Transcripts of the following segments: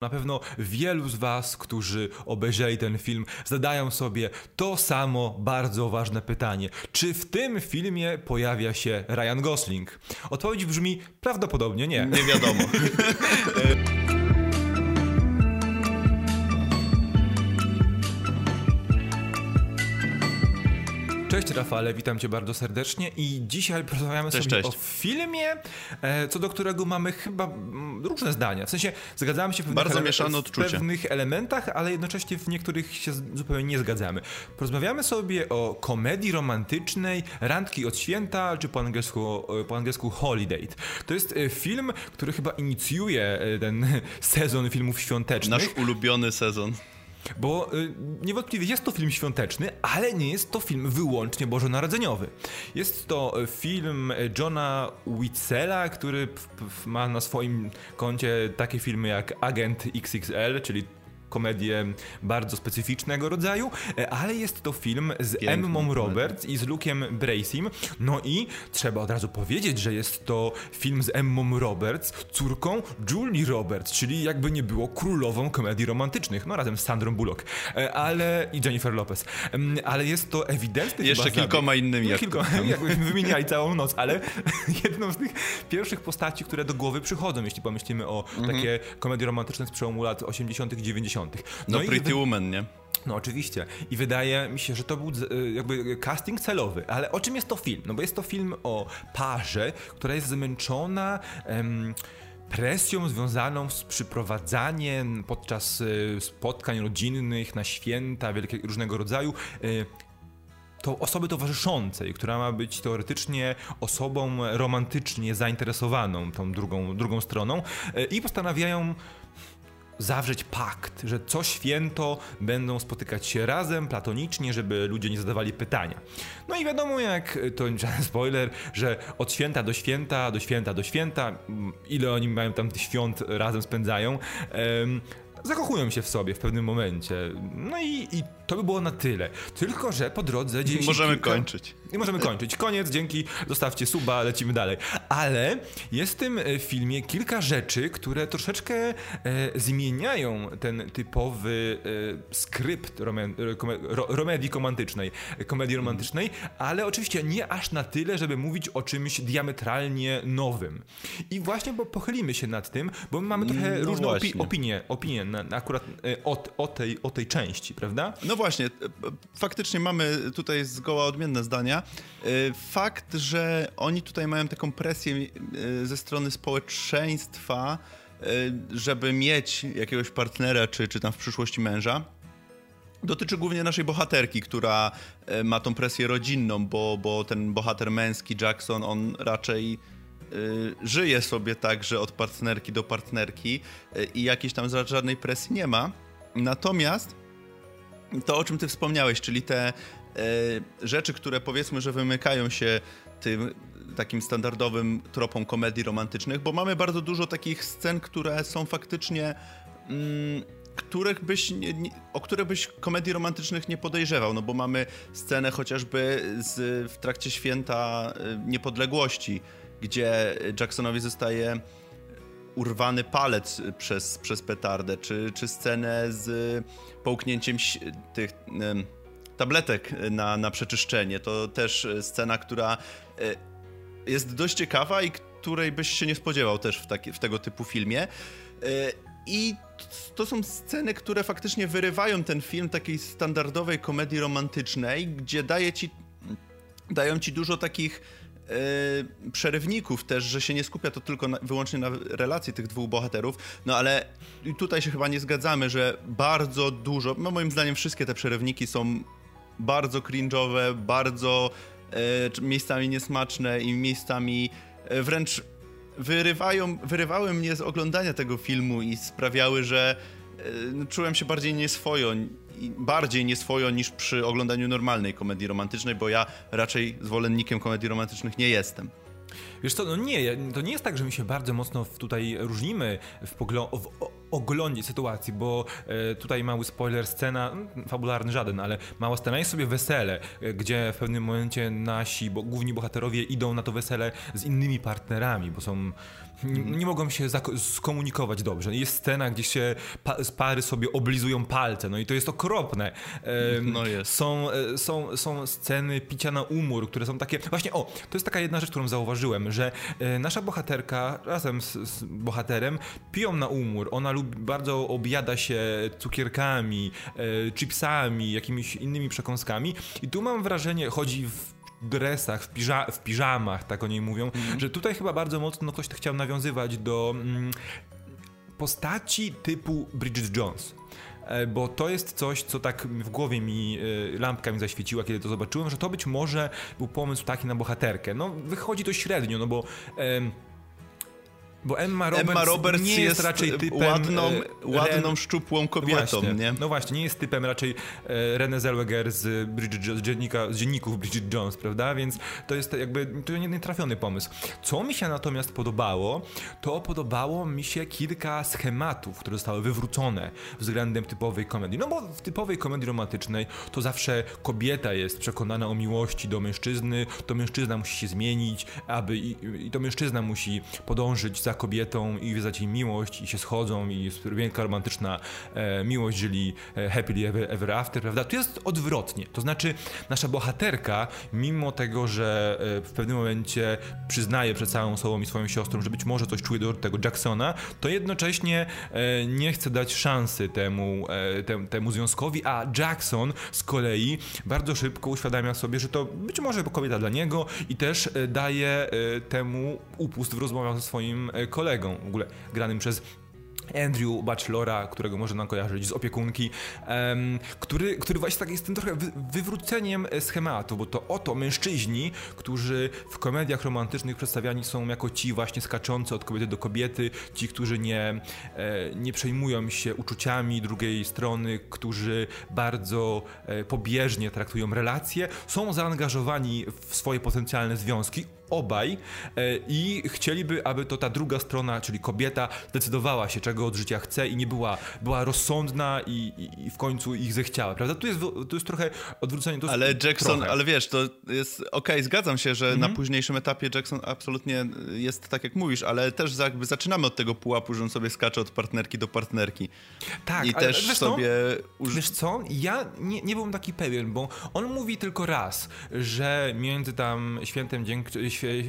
Na pewno wielu z Was, którzy obejrzeli ten film, zadają sobie to samo bardzo ważne pytanie: czy w tym filmie pojawia się Ryan Gosling? Odpowiedź brzmi prawdopodobnie nie. Nie wiadomo. Cześć Rafale, witam cię bardzo serdecznie i dzisiaj porozmawiamy Cześć, sobie cześć. o filmie, e, co do którego mamy chyba mm, różne zdania. W sensie zgadzamy się w pewnych, Bardzo ele- mieszane w pewnych elementach, ale jednocześnie w niektórych się zupełnie nie zgadzamy. Porozmawiamy sobie o komedii romantycznej, randki od święta, czy po angielsku, e, po angielsku Holiday. To jest e, film, który chyba inicjuje ten sezon filmów świątecznych. Nasz ulubiony sezon. Bo y, niewątpliwie jest to film świąteczny, ale nie jest to film wyłącznie bożonarodzeniowy. Jest to y, film Johna Witzela, który ma na swoim koncie takie filmy jak Agent XXL, czyli komedię bardzo specyficznego rodzaju, e, ale jest to film z Piękna Emmą. Roberts i z Luke'em Bracym. No i trzeba od razu powiedzieć, że jest to film z Emmą Roberts, córką Julie Roberts, czyli jakby nie było królową komedii romantycznych, no razem z Sandrą Bullock, e, ale i Jennifer Lopez. Ale jest to ewidentny Jeszcze chyba zabieg. kilkoma innymi, No, jak- kilkoma, jakbyśmy wymieniali całą noc, ale jedną z tych pierwszych postaci, które do głowy przychodzą, jeśli pomyślimy o takie komedie romantyczne z przełomu lat 80 90 No, i Pretty wy- Woman, nie? no oczywiście. I wydaje mi się, że to był y, jakby casting celowy. Ale o czym jest to film? No bo jest to film o parze, która jest zmęczona em, presją związaną z przyprowadzaniem podczas y, spotkań rodzinnych na święta wielkie, różnego rodzaju. y, to osoby towarzyszącej, która ma być teoretycznie osobą romantycznie zainteresowaną tą drugą, drugą stroną i postanawiają zawrzeć pakt, że co święto będą spotykać się razem, platonicznie, żeby ludzie nie zadawali pytania. No i wiadomo jak, to żaden spoiler, że od święta do święta, do święta do święta, mm, ile oni mają tam świąt razem spędzają, em, zakochują się w sobie w pewnym momencie. No i, i to by było na tyle. Tylko, że po drodze dzieje się Możemy kilka... kończyć. I możemy kończyć. Koniec, dzięki, zostawcie suba, lecimy dalej. Ale jest w tym e, filmie kilka rzeczy, które troszeczkę e, zmieniają ten typowy e, skrypt romen, e, kome, ro, romantycznej, komedii romantycznej, ale oczywiście nie aż na tyle, żeby mówić o czymś diametralnie nowym. I właśnie bo pochylimy się nad tym, bo my mamy trochę No różne opi- opinie, opinie na, na akurat e, o, o, tej, o tej części, prawda? No właśnie, e, faktycznie mamy tutaj zgoła odmienne zdania. E, Fakt, że oni tutaj mają taką presję e, ze strony społeczeństwa, e, żeby mieć jakiegoś partnera, czy, czy tam w przyszłości męża, dotyczy głównie naszej bohaterki, która ma tą presję rodzinną, bo, bo ten bohater męski, Jackson, on raczej żyje sobie tak, że od partnerki do partnerki i jakiejś tam żadnej presji nie ma. Natomiast to, o czym ty wspomniałeś, czyli te rzeczy, które powiedzmy, że wymykają się tym takim standardowym tropom komedii romantycznych, bo mamy bardzo dużo takich scen, które są faktycznie mm, których byś nie, o które byś komedii romantycznych nie podejrzewał, no bo mamy scenę chociażby z, w trakcie święta e, niepodległości, gdzie Jacksonowi zostaje urwany palec przez, przez petardę, czy, czy scenę z połknięciem tych em, tabletek na, na przeczyszczenie. To też e, scena, która e, jest dość ciekawa i której byś się nie spodziewał też w, taki, w tego typu filmie. E, I to są sceny, które faktycznie wyrywają ten film takiej standardowej komedii romantycznej, gdzie daje ci dają ci dużo takich e, przerywników też, że się nie skupia to tylko na, wyłącznie na relacji tych dwóch bohaterów, no ale tutaj się chyba nie zgadzamy, że bardzo dużo, no moim zdaniem wszystkie te przerywniki są bardzo cringe'owe, bardzo e, miejscami niesmaczne i miejscami e, wręcz wyrywają, wyrywały mnie z oglądania tego filmu i sprawiały, że e, no, czułem się bardziej nieswojo, bardziej nieswojo niż przy oglądaniu normalnej komedii romantycznej, bo ja raczej zwolennikiem komedii romantycznych nie jestem. Wiesz co, no nie, to nie jest tak, że my się bardzo mocno tutaj różnimy w, w oglądzie sytuacji, bo e, tutaj mały spoiler, scena, fabularny żaden, ale mała scena jest sobie wesele, e, gdzie w pewnym momencie nasi, bo główni bohaterowie idą na to wesele z innymi partnerami, bo są nie mogą się skomunikować dobrze. Jest scena, gdzie się pa pary sobie oblizują palce, no i to jest okropne. No jest. Są, e, są, są sceny picia na umór, które są takie... Właśnie, o, to jest taka jedna rzecz, którą zauważyłem, że e, nasza bohaterka razem z, z bohaterem piją na umór. Ona lubi, bardzo objada się cukierkami, e, chipsami, jakimiś innymi przekąskami i tu mam wrażenie, chodzi w dresach, w, piża w piżamach, tak o niej mówią, mm. że tutaj chyba bardzo mocno ktoś chciał nawiązywać do mm, postaci typu Bridget Jones bo to jest coś, co tak w głowie mi e, lampka mi zaświeciła, kiedy to zobaczyłem, że to być może był pomysł taki na bohaterkę. No, wychodzi to średnio, no bo bo Emma Roberts, Emma Roberts nie jest, jest, raczej typem... Ładną, e, ładną Ren... szczupłą kobietą, właśnie, nie? No właśnie, nie jest typem raczej e, Renée Zellweger z, Bridget, z, dziennika, z dzienników Bridget Jones, prawda? Więc to jest jakby to nietrafiony pomysł. Co mi się natomiast podobało, to podobało mi się kilka schematów, które zostały wywrócone względem typowej komedii. No bo w typowej komedii romantycznej to zawsze kobieta jest przekonana o miłości do mężczyzny, to mężczyzna musi się zmienić, aby i, i to mężczyzna musi podążyć za za kobietą i wyznać jej miłość i się schodzą i jest wielka romantyczna e, miłość, czyli e, happily ever, ever, after, prawda? Tu jest odwrotnie. To znaczy nasza bohaterka, mimo tego, że e, w pewnym momencie przyznaje przed całą sobą i swoją siostrą, że być może coś czuje do tego Jacksona, to jednocześnie e, nie chce dać szansy temu, e, te, temu związkowi, a Jackson z kolei bardzo szybko uświadamia sobie, że to być może kobieta dla niego i też e, daje temu upust w rozmowach ze swoim kolegą, w ogóle granym przez Andrew Bachelora, którego można kojarzyć z opiekunki, um, który, który właśnie tak jest tym trochę wy, wywróceniem schematu, bo to oto mężczyźni, którzy w komediach romantycznych przedstawiani są jako ci właśnie skaczący od kobiety do kobiety, ci, którzy nie, e, nie przejmują się uczuciami drugiej strony, którzy bardzo e, pobieżnie traktują relacje, są zaangażowani w swoje potencjalne związki, obaj e, i chcieliby, aby to ta druga strona, czyli kobieta, decydowała się, czego od życia chce i nie była, była rozsądna i, i, i w końcu ich zechciała, prawda? Tu jest, tu jest trochę odwrócenie. To ale Jackson, trochę. ale wiesz, to jest, okej, okay, zgadzam się, że mhm. na późniejszym etapie Jackson absolutnie jest tak, jak mówisz, ale też jakby zaczynamy od tego pułapu, że on sobie skacze od partnerki do partnerki. Tak, I ale też wiesz sobie... Uż... Wiesz co, ja nie, nie byłem taki pewien, bo on mówi tylko raz, że między tam świętem dzięk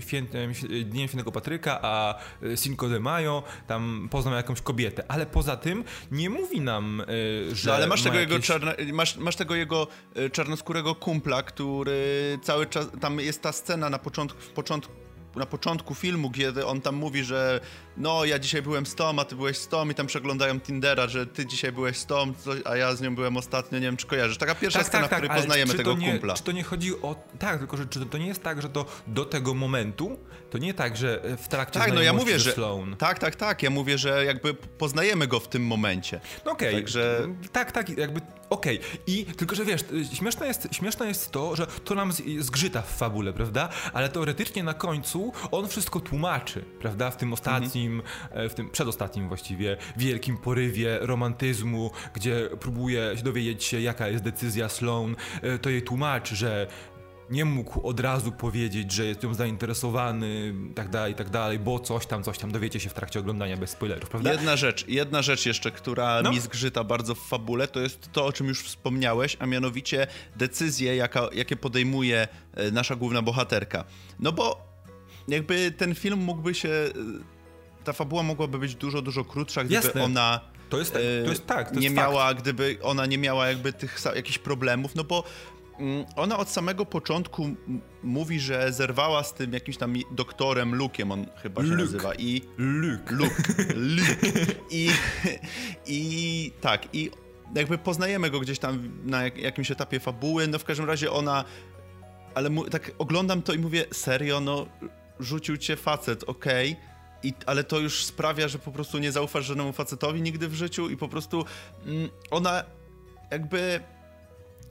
świętem, Dniem Świętego Patryka, a e, Cinco de Mayo tam poznał jakąś kobietę, ale poza tym nie mówi nam, e, że. No ale masz tego, jakieś... jego czarne, masz, masz tego jego e, czarnoskórego kumpla, który cały czas. Tam jest ta scena na początku, w początku na początku filmu, kiedy on tam mówi, że no ja dzisiaj byłem z Tom, a ty byłeś z Tom i tam przeglądają Tindera, że ty dzisiaj byłeś z Tom, a ja z nią byłem ostatnio, nie wiem czy kojarzysz. Taka pierwsza tak, scena, tak, w której tak, poznajemy tego nie, kumpla. Czy to nie chodzi o... Tak, tylko że czy to nie jest tak, że to do tego momentu, to nie tak, że w trakcie Tak, no ja mówię, że... Sloan. Tak, tak, tak, ja mówię, że jakby poznajemy go w tym momencie. No okej, okay. Także... tak, tak, jakby okej. Okay. I tylko, że wiesz, śmieszne jest, śmieszne jest to, że to nam zgrzyta w fabule, prawda? Ale teoretycznie na końcu on wszystko tłumaczy, prawda? W tym ostatnim, mhm. w tym przedostatnim właściwie, wielkim porywie romantyzmu, gdzie próbuje dowiedzieć się, jaka jest decyzja Sloan, e, to jej tłumaczy, że nie mógł od razu powiedzieć, że jest ją zainteresowany, tak dalej, tak dalej, bo coś tam, coś tam dowiecie się w trakcie oglądania bez spoilerów, prawda? Jedna rzecz, jedna rzecz jeszcze, która no. mi zgrzyta bardzo w fabule, to jest to, o czym już wspomniałeś, a mianowicie decyzje, jaka, jakie podejmuje e, nasza główna bohaterka. No bo jakby ten film mógłby się, e, ta fabuła mogłaby być dużo, dużo krótsza, gdyby Jasne. ona... To jest, to jest tak, to nie jest miała, fakt. gdyby ona nie miała jakby tych jakichś problemów, no bo Mm, ona od samego początku mówi, że zerwała z tym jakimś tam doktorem Luke'iem, on chyba się Luke. nazywa. I Luke. Luke. Luke. I, I tak, i jakby poznajemy go gdzieś tam na jakimś etapie fabuły, no w każdym razie ona, ale tak oglądam to i mówię, serio, no rzucił cię facet, okej, okay. I, ale to już sprawia, że po prostu nie zaufasz żadnemu facetowi nigdy w życiu i po prostu mm, ona jakby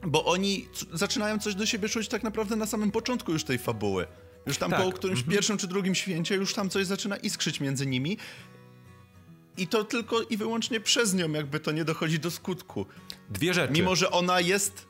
bo oni zaczynają coś do siebie czuć tak naprawdę na samym początku już tej fabuły. Już tam Tak. po którymś pierwszym czy drugim święcie już tam coś zaczyna iskrzyć między nimi. I to tylko i wyłącznie przez nią jakby to nie dochodzi do skutku. Dwie rzeczy. Mimo, że ona jest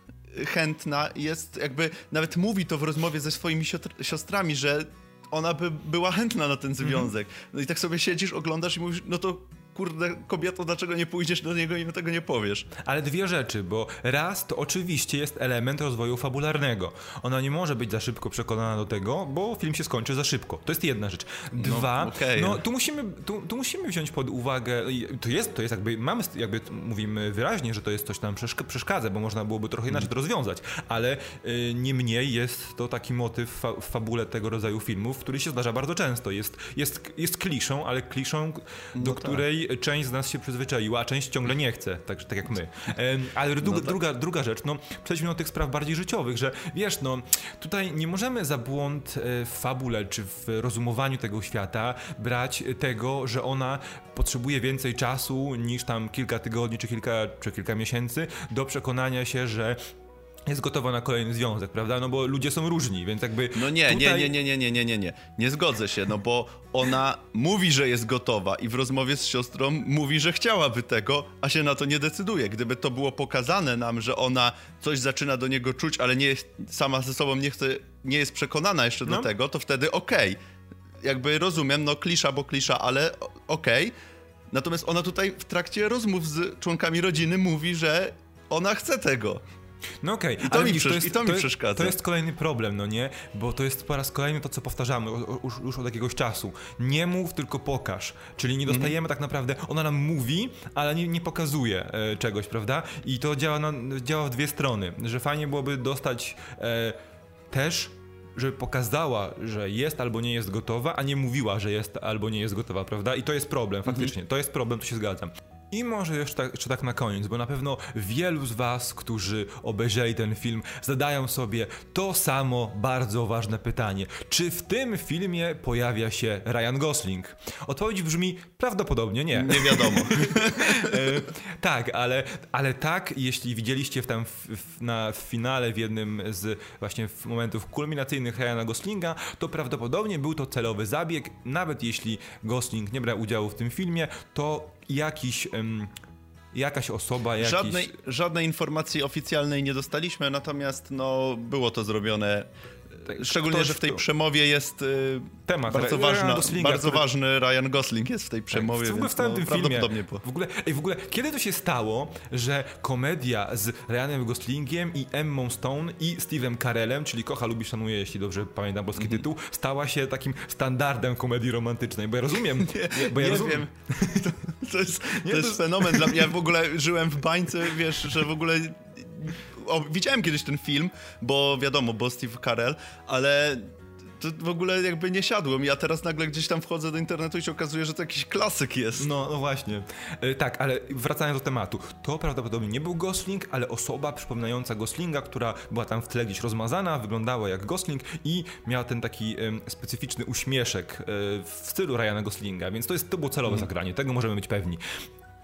chętna, jest jakby, nawet mówi to w rozmowie ze swoimi siostrami, że ona by była chętna na ten związek. No i tak sobie siedzisz, oglądasz i mówisz, no to kurde, kobieto, dlaczego nie pójdziesz do niego i mu tego nie powiesz? Ale dwie rzeczy, bo raz to oczywiście jest element rozwoju fabularnego. Ona nie może być za szybko przekonana do tego, bo film się skończy za szybko. To jest jedna rzecz. Dwa, no, okej. tu, musimy, tu, tu musimy wziąć pod uwagę, to jest, to jest jakby, mamy, jakby mówimy wyraźnie, że to jest coś przeszk- przeszkadza, bo można byłoby trochę inaczej to rozwiązać, ale y, niemniej jest to taki motyw fa- w fabule tego rodzaju filmów, który się zdarza bardzo często. Jest, jest, jest kliszą, ale kliszą, do tak. Część z nas się przyzwyczaiła, a część ciągle nie chce, tak, tak jak my. Ale dru- druga, druga rzecz, no przejdźmy do tych spraw bardziej życiowych, że wiesz, no tutaj nie możemy za błąd e, w fabule czy w rozumowaniu tego świata brać tego, że ona potrzebuje więcej czasu niż tam kilka tygodni czy kilka, czy kilka miesięcy do przekonania się, że jest gotowa na kolejny związek, prawda? No bo ludzie są różni, więc jakby. No nie, tutaj... nie, nie, nie, nie, nie, nie, nie. Nie zgodzę się, no bo ona mówi, że jest gotowa i w rozmowie z siostrą mówi, że chciałaby tego, a się na to nie decyduje. Gdyby to było pokazane nam, że ona coś zaczyna do niego czuć, ale nie jest, sama ze sobą nie chce, nie jest przekonana jeszcze No. do tego, to wtedy okej. Jakby rozumiem, no klisza, bo klisza, ale okej. Natomiast ona tutaj w trakcie rozmów z członkami rodziny mówi, że ona chce tego. No okej, I to mi widzisz, i to mi przeszkadza. To jest kolejny problem, no nie? Bo to jest po raz kolejny to, co powtarzamy już, już od jakiegoś czasu. Nie mów, tylko pokaż. Czyli nie dostajemy Mhm. tak naprawdę, ona nam mówi, ale nie, nie pokazuje e, czegoś, prawda? I to działa, na, działa w dwie strony. Że fajnie byłoby dostać e, też żeby pokazała, że jest albo nie jest gotowa, a nie mówiła, że jest albo nie jest gotowa, prawda? I to jest problem, faktycznie. To jest problem, to się zgadzam. I może jeszcze tak, jeszcze tak na koniec, bo na pewno wielu z Was, którzy obejrzeli ten film, zadają sobie to samo bardzo ważne pytanie. Czy w tym filmie pojawia się Ryan Gosling? Odpowiedź brzmi prawdopodobnie nie. Nie wiadomo. E, tak, ale, ale tak, jeśli widzieliście w tam w, w, na w finale w jednym z właśnie momentów kulminacyjnych Ryana Goslinga, to prawdopodobnie był to celowy zabieg. Nawet jeśli Gosling nie brał udziału w tym filmie, to jakiś. Jakaś osoba, jakiś... Żadnej, żadnej informacji oficjalnej nie dostaliśmy, natomiast no, było to zrobione. Tak, Szczególnie, ktoś, że w tej kto- przemowie jest y, Temat bardzo, ważna, Goslinga, bardzo który- ważny Ryan Gosling jest w tej przemowie, w ogóle w całym no, tym filmie. W ogóle, ej, w ogóle, kiedy to się stało, że komedia z Ryanem Goslingiem i Emmą Stone i Steve'em Carellem, czyli Kocha, lubi, szanuje, jeśli dobrze pamiętam polski Mhm. tytuł, stała się takim standardem komedii romantycznej, bo ja rozumiem... Nie, bo ja nie rozumiem, wiem. To, to jest, Nie, to to- jest fenomen dla mnie. Ja w ogóle żyłem w bańce, wiesz, że w ogóle... O, widziałem kiedyś ten film, bo wiadomo, bo Steve Carell, ale to w ogóle jakby nie siadłem. Ja teraz nagle gdzieś tam wchodzę do internetu i się okazuje, że to jakiś klasyk jest. No, no właśnie. E, tak, ale wracając do tematu. To prawdopodobnie nie był Gosling, ale osoba przypominająca Goslinga, która była tam w tle gdzieś rozmazana, wyglądała jak Gosling i miała ten taki em, specyficzny uśmieszek e, w stylu Ryana Goslinga, więc to, jest, to było celowe zagranie, tego możemy być pewni.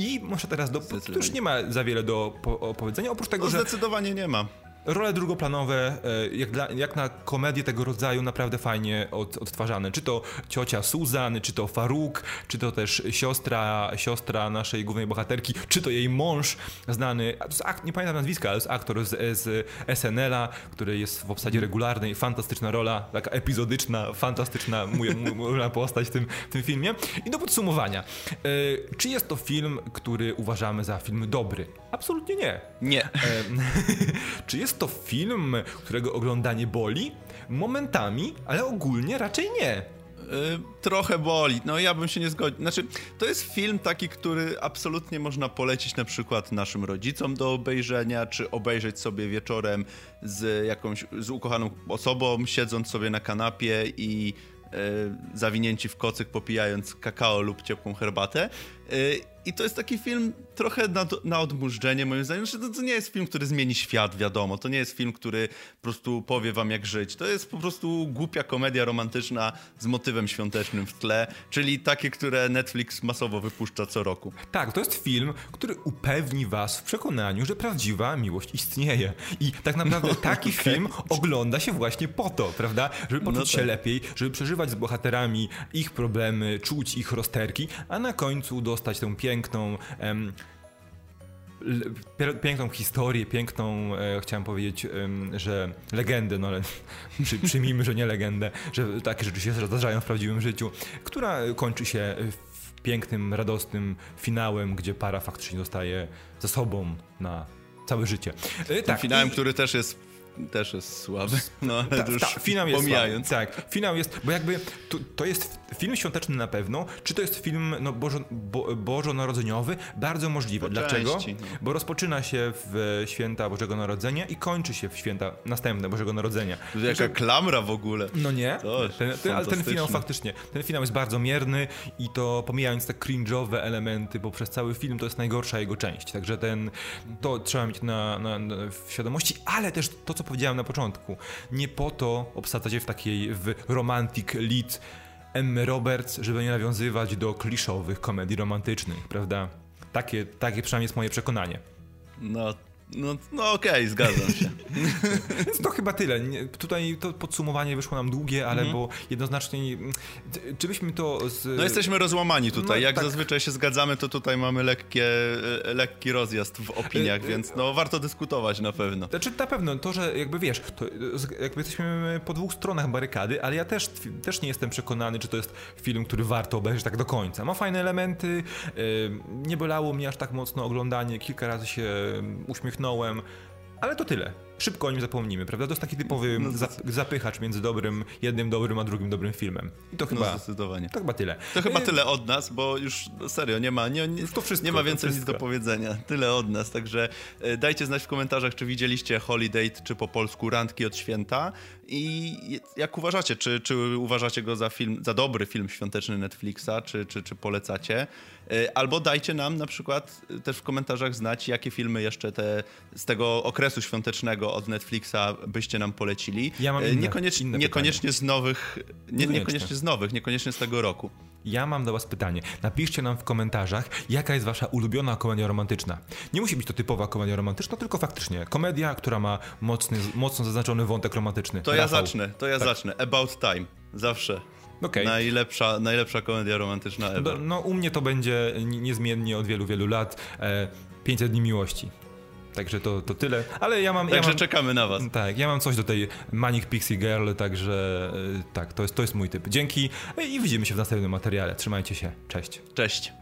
I może teraz do, Zdecydowanie. już nie ma za wiele do po, opowiedzenia, oprócz tego, No że zdecydowanie nie ma. Role drugoplanowe, e, jak, dla, jak na komedię tego rodzaju, naprawdę fajnie od, odtwarzane. Czy to ciocia Susan, czy to Faruk, czy to też siostra, siostra naszej głównej bohaterki, czy to jej mąż, znany, a to jest ak- nie pamiętam nazwiska, ale jest aktor z, z SNL-a, który jest w obsadzie regularnej, fantastyczna rola, taka epizodyczna, fantastyczna moja moja postać w tym, w tym filmie. I do podsumowania, e, czy jest to film, który uważamy za film dobry? Absolutnie nie. Nie. Em, Czy jest to film, którego oglądanie boli? Momentami, ale ogólnie raczej nie. Y, trochę boli. No ja bym się nie zgodził. Znaczy, to jest film taki, który absolutnie można polecić na przykład naszym rodzicom do obejrzenia, czy obejrzeć sobie wieczorem z jakąś, z ukochaną osobą, siedząc sobie na kanapie i y, zawinięci w kocyk, popijając kakao lub ciepłą herbatę. I to jest taki film trochę na, na odmurzczenie, moim zdaniem. Znaczy, to, to nie jest film, który zmieni świat, wiadomo. To nie jest film, który po prostu powie wam, jak żyć. To jest po prostu głupia komedia romantyczna z motywem świątecznym w tle, czyli takie, które Netflix masowo wypuszcza co roku. Tak, to jest film, który upewni was w przekonaniu, że prawdziwa miłość istnieje. I tak naprawdę no, taki okay. film ogląda się właśnie po to, prawda? Żeby poczuć no tak. się lepiej, żeby przeżywać z bohaterami ich problemy, czuć ich rozterki, a na końcu dostać tę piękną piękną historię, piękną, e, chciałem powiedzieć, e, że legendę, no ale przy, przyjmijmy, że nie legendę, że takie rzeczy się zdarzają w prawdziwym życiu, która kończy się pięknym, radosnym finałem, gdzie para faktycznie zostaje ze sobą na całe życie. E, tak, finałem, i... który też jest też jest słaby. No, ale ta, ta, finał jest pomijając. Słaby. Tak, finał jest, bo jakby to, to, jest film świąteczny na pewno, czy to jest film no, bożo, bo, bożonarodzeniowy? Bardzo możliwe. Po Dlaczego? Części, no. Bo rozpoczyna się w święta Bożego Narodzenia i kończy się w święta następne Bożego Narodzenia. To jaka klamra w ogóle. No nie, ten, ten, ale ten finał faktycznie, ten finał jest bardzo mierny i to pomijając te cringe'owe elementy, bo przez cały film to jest najgorsza jego część, także ten, to trzeba mieć na, na, na w świadomości, ale też to, co powiedziałem na początku. Nie po to obsadzacie w takiej w romantic lead Emmy Roberts, żeby nie nawiązywać do kliszowych komedii romantycznych, prawda? Takie, takie przynajmniej jest moje przekonanie. No, no, no okej, okay, zgadzam się. To chyba tyle. Tutaj to podsumowanie wyszło nam długie, ale mm -hmm. bo jednoznacznie. Czy byśmy to. Z... No jesteśmy rozłamani tutaj. No, Jak tak. zazwyczaj się zgadzamy, to tutaj mamy lekkie, e, lekki rozjazd w opiniach, e, więc no warto dyskutować na pewno. Znaczy na pewno to, że jakby wiesz, to jakby jesteśmy po dwóch stronach barykady, ale ja też, też nie jestem przekonany, czy to jest film, który warto obejrzeć tak do końca. Ma fajne elementy, e, nie bolało mnie aż tak mocno oglądanie, kilka razy się uśmiechnąłem ale to tyle. Szybko o nim zapomnimy, prawda? To jest taki typowy no, zapychacz między dobrym, jednym dobrym, a drugim dobrym filmem. I to no, chyba. No zdecydowanie. To chyba tyle. To chyba tyle od nas, bo już serio, nie ma, nie, nie, to wszystko, nie ma więcej nic do powiedzenia. Tyle od nas. Także e, dajcie znać w komentarzach, czy widzieliście Holiday, czy po polsku Randki od święta. I jak uważacie, czy, czy uważacie go za film, za dobry film świąteczny Netflixa, czy, czy, czy polecacie? E, albo dajcie nam na przykład e, też w komentarzach znać, jakie filmy jeszcze te z tego okresu świątecznego od Netflixa byście nam polecili. Ja mam e, inne, niekoniecznie, inne niekoniecznie z nowych, nie, niekoniecznie z nowych, niekoniecznie z tego roku. Ja mam do Was pytanie. Napiszcie nam w komentarzach, jaka jest Wasza ulubiona komedia romantyczna. Nie musi być to typowa komedia romantyczna, tylko faktycznie komedia, która ma mocny, mocno zaznaczony wątek romantyczny. To Rafał. ja zacznę, to ja tak. zacznę. About Time. Zawsze. Okay. Najlepsza, najlepsza komedia romantyczna ever. No, no, u mnie to będzie niezmiennie od wielu, wielu lat e, 500 dni miłości. Także to, to tyle, ale ja mam... Także ja mam, czekamy na was. Tak, ja mam coś do tej Manic Pixie Girl, także e, tak, to jest, to jest mój typ. Dzięki i widzimy się w następnym materiale. Trzymajcie się, cześć. Cześć.